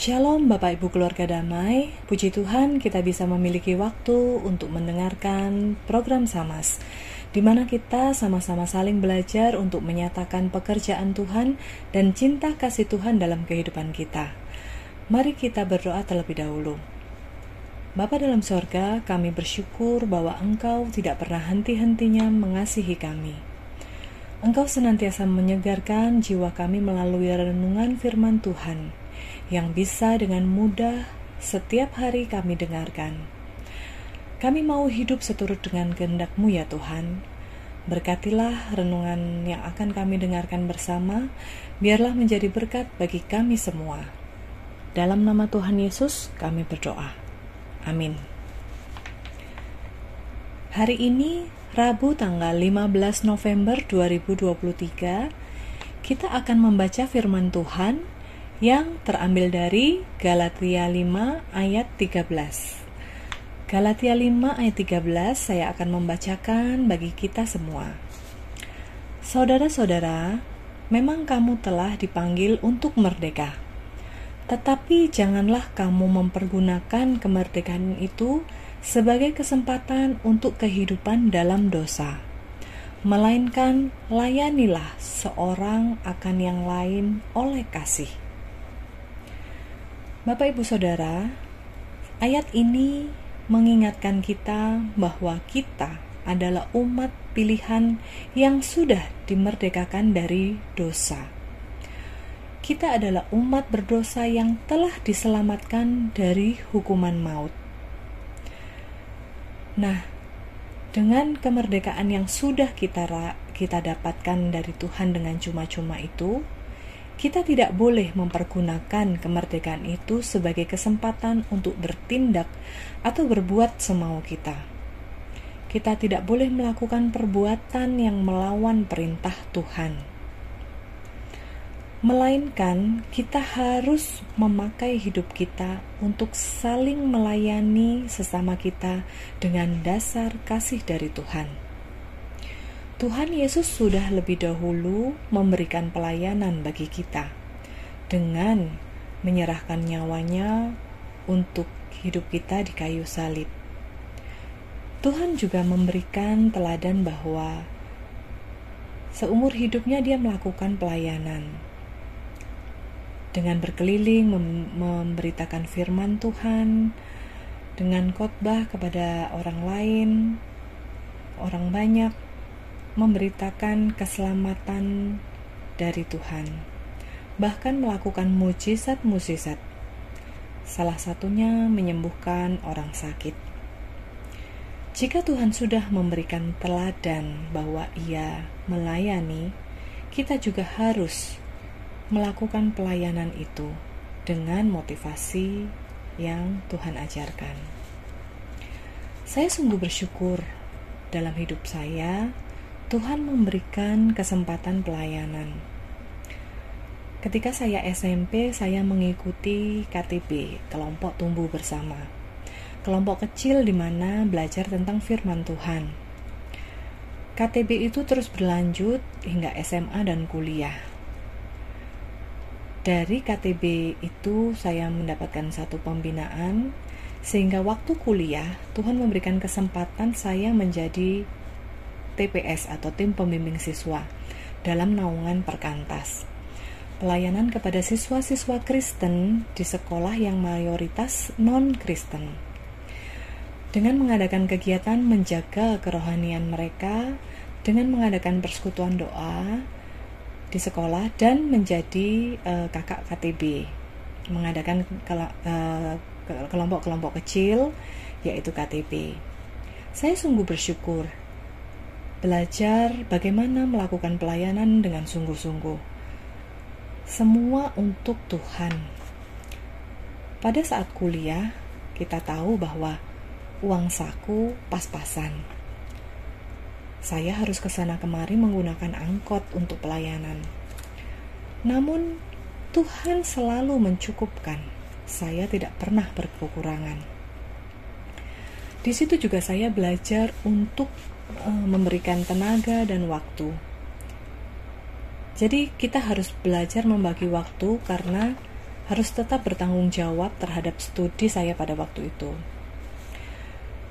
Shalom Bapak Ibu keluarga damai, puji Tuhan kita bisa memiliki waktu untuk mendengarkan program Samas di mana kita sama-sama saling belajar untuk menyatakan pekerjaan Tuhan dan cinta kasih Tuhan dalam kehidupan kita. Mari kita berdoa terlebih dahulu. Bapa dalam sorga, kami bersyukur bahwa Engkau tidak pernah henti-hentinya mengasihi kami. Engkau senantiasa menyegarkan jiwa kami melalui renungan firman Tuhan yang bisa dengan mudah setiap hari kami dengarkan. Kami mau hidup seturut dengan kehendak-Mu ya Tuhan. Berkatilah renungan yang akan kami dengarkan bersama, biarlah menjadi berkat bagi kami semua. Dalam nama Tuhan Yesus kami berdoa. Amin. Hari ini Rabu tanggal 15 November 2023 kita akan membaca firman Tuhan yang terambil dari Galatia 5 ayat 13. Galatia 5 ayat 13 saya akan membacakan bagi kita semua. Saudara-saudara, memang kamu telah dipanggil untuk merdeka. Tetapi janganlah kamu mempergunakan kemerdekaan itu sebagai kesempatan untuk kehidupan dalam dosa. Melainkan layanilah seorang akan yang lain oleh kasih. Bapak, ibu, saudara, ayat ini mengingatkan kita bahwa kita adalah umat pilihan yang sudah dimerdekakan dari dosa. Kita adalah umat berdosa yang telah diselamatkan dari hukuman maut. Nah, dengan kemerdekaan yang sudah kita kita dapatkan dari Tuhan dengan cuma-cuma itu, kita tidak boleh mempergunakan kemerdekaan itu sebagai kesempatan untuk bertindak atau berbuat semau kita. Kita tidak boleh melakukan perbuatan yang melawan perintah Tuhan, melainkan kita harus memakai hidup kita untuk saling melayani sesama kita dengan dasar kasih dari Tuhan. Tuhan Yesus sudah lebih dahulu memberikan pelayanan bagi kita dengan menyerahkan nyawanya untuk hidup kita di kayu salib. Tuhan juga memberikan teladan bahwa seumur hidupnya dia melakukan pelayanan dengan berkeliling mem memberitakan firman Tuhan dengan khotbah kepada orang lain, orang banyak memberitakan keselamatan dari Tuhan, bahkan melakukan mujizat-mujizat. Salah satunya menyembuhkan orang sakit. Jika Tuhan sudah memberikan teladan bahwa Ia melayani, kita juga harus melakukan pelayanan itu dengan motivasi yang Tuhan ajarkan. Saya sungguh bersyukur dalam hidup saya Tuhan memberikan kesempatan pelayanan. Ketika saya SMP, saya mengikuti KTB, kelompok tumbuh bersama. Kelompok kecil di mana belajar tentang firman Tuhan. KTB itu terus berlanjut hingga SMA dan kuliah. Dari KTB itu saya mendapatkan satu pembinaan sehingga waktu kuliah Tuhan memberikan kesempatan saya menjadi TPS atau tim pembimbing siswa dalam naungan perkantas. Pelayanan kepada siswa-siswa Kristen di sekolah yang mayoritas non-Kristen. Dengan mengadakan kegiatan menjaga kerohanian mereka, dengan mengadakan persekutuan doa di sekolah dan menjadi uh, kakak KTB, mengadakan eh, kelompok-kelompok kecil yaitu KTB. Saya sungguh bersyukur belajar bagaimana melakukan pelayanan dengan sungguh-sungguh. Semua untuk Tuhan. Pada saat kuliah, kita tahu bahwa uang saku pas-pasan. Saya harus ke sana kemari menggunakan angkot untuk pelayanan. Namun, Tuhan selalu mencukupkan. Saya tidak pernah berkekurangan. Di situ juga saya belajar untuk uh, memberikan tenaga dan waktu. Jadi kita harus belajar membagi waktu karena harus tetap bertanggung jawab terhadap studi saya pada waktu itu.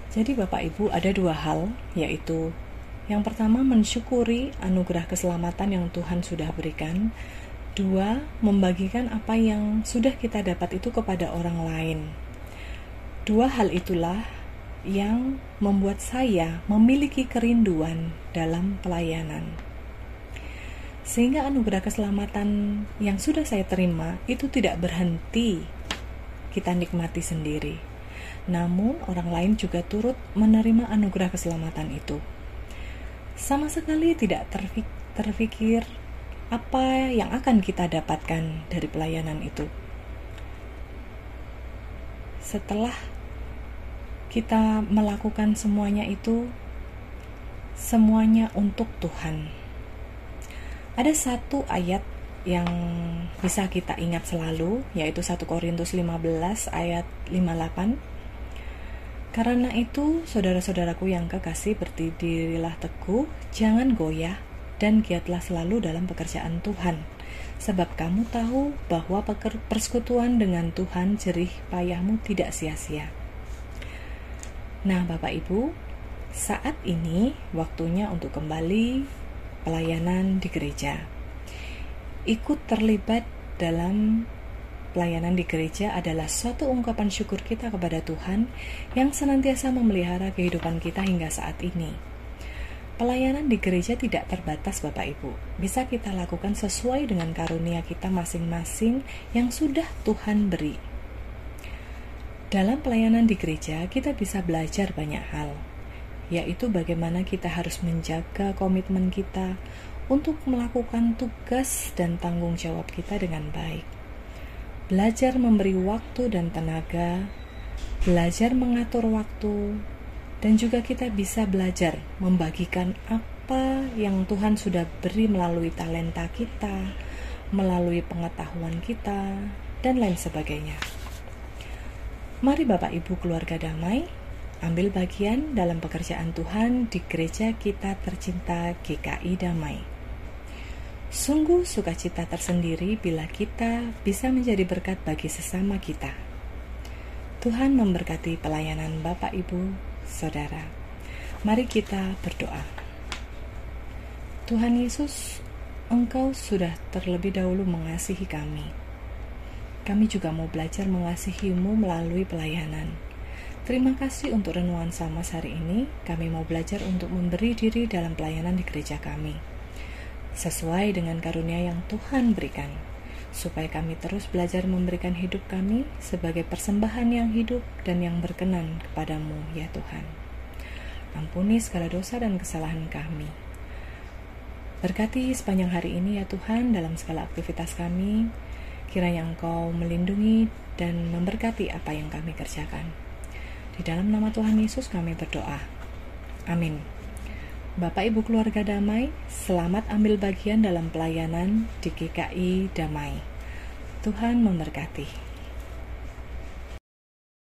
Jadi Bapak Ibu ada dua hal, yaitu yang pertama mensyukuri anugerah keselamatan yang Tuhan sudah berikan. Dua, membagikan apa yang sudah kita dapat itu kepada orang lain. Dua hal itulah yang membuat saya memiliki kerinduan dalam pelayanan. Sehingga anugerah keselamatan yang sudah saya terima itu tidak berhenti kita nikmati sendiri. Namun orang lain juga turut menerima anugerah keselamatan itu. Sama sekali tidak terfikir apa yang akan kita dapatkan dari pelayanan itu. Setelah kita melakukan semuanya itu semuanya untuk Tuhan. Ada satu ayat yang bisa kita ingat selalu yaitu 1 Korintus 15 ayat 58 Karena itu saudara-saudaraku yang kekasih berdirilah teguh jangan goyah dan giatlah selalu dalam pekerjaan Tuhan. Sebab kamu tahu bahwa persekutuan dengan Tuhan jerih payahmu tidak sia-sia Nah, Bapak Ibu, saat ini waktunya untuk kembali pelayanan di gereja. Ikut terlibat dalam pelayanan di gereja adalah suatu ungkapan syukur kita kepada Tuhan yang senantiasa memelihara kehidupan kita hingga saat ini. Pelayanan di gereja tidak terbatas, Bapak Ibu. Bisa kita lakukan sesuai dengan karunia kita masing-masing yang sudah Tuhan beri. Dalam pelayanan di gereja, kita bisa belajar banyak hal, yaitu bagaimana kita harus menjaga komitmen kita untuk melakukan tugas dan tanggung jawab kita dengan baik. Belajar memberi waktu dan tenaga, belajar mengatur waktu, dan juga kita bisa belajar membagikan apa yang Tuhan sudah beri melalui talenta kita, melalui pengetahuan kita, dan lain sebagainya. Mari Bapak Ibu keluarga damai, ambil bagian dalam pekerjaan Tuhan di gereja kita tercinta GKI Damai. Sungguh sukacita tersendiri bila kita bisa menjadi berkat bagi sesama kita. Tuhan memberkati pelayanan Bapak Ibu, Saudara. Mari kita berdoa. Tuhan Yesus, Engkau sudah terlebih dahulu mengasihi kami kami juga mau belajar mengasihimu melalui pelayanan. Terima kasih untuk renungan sama hari ini. Kami mau belajar untuk memberi diri dalam pelayanan di gereja kami. Sesuai dengan karunia yang Tuhan berikan. Supaya kami terus belajar memberikan hidup kami sebagai persembahan yang hidup dan yang berkenan kepadamu, ya Tuhan. Ampuni segala dosa dan kesalahan kami. Berkati sepanjang hari ini ya Tuhan dalam segala aktivitas kami, Kiranya Engkau melindungi dan memberkati apa yang kami kerjakan. Di dalam nama Tuhan Yesus kami berdoa. Amin. Bapak Ibu keluarga damai, selamat ambil bagian dalam pelayanan di GKI Damai. Tuhan memberkati.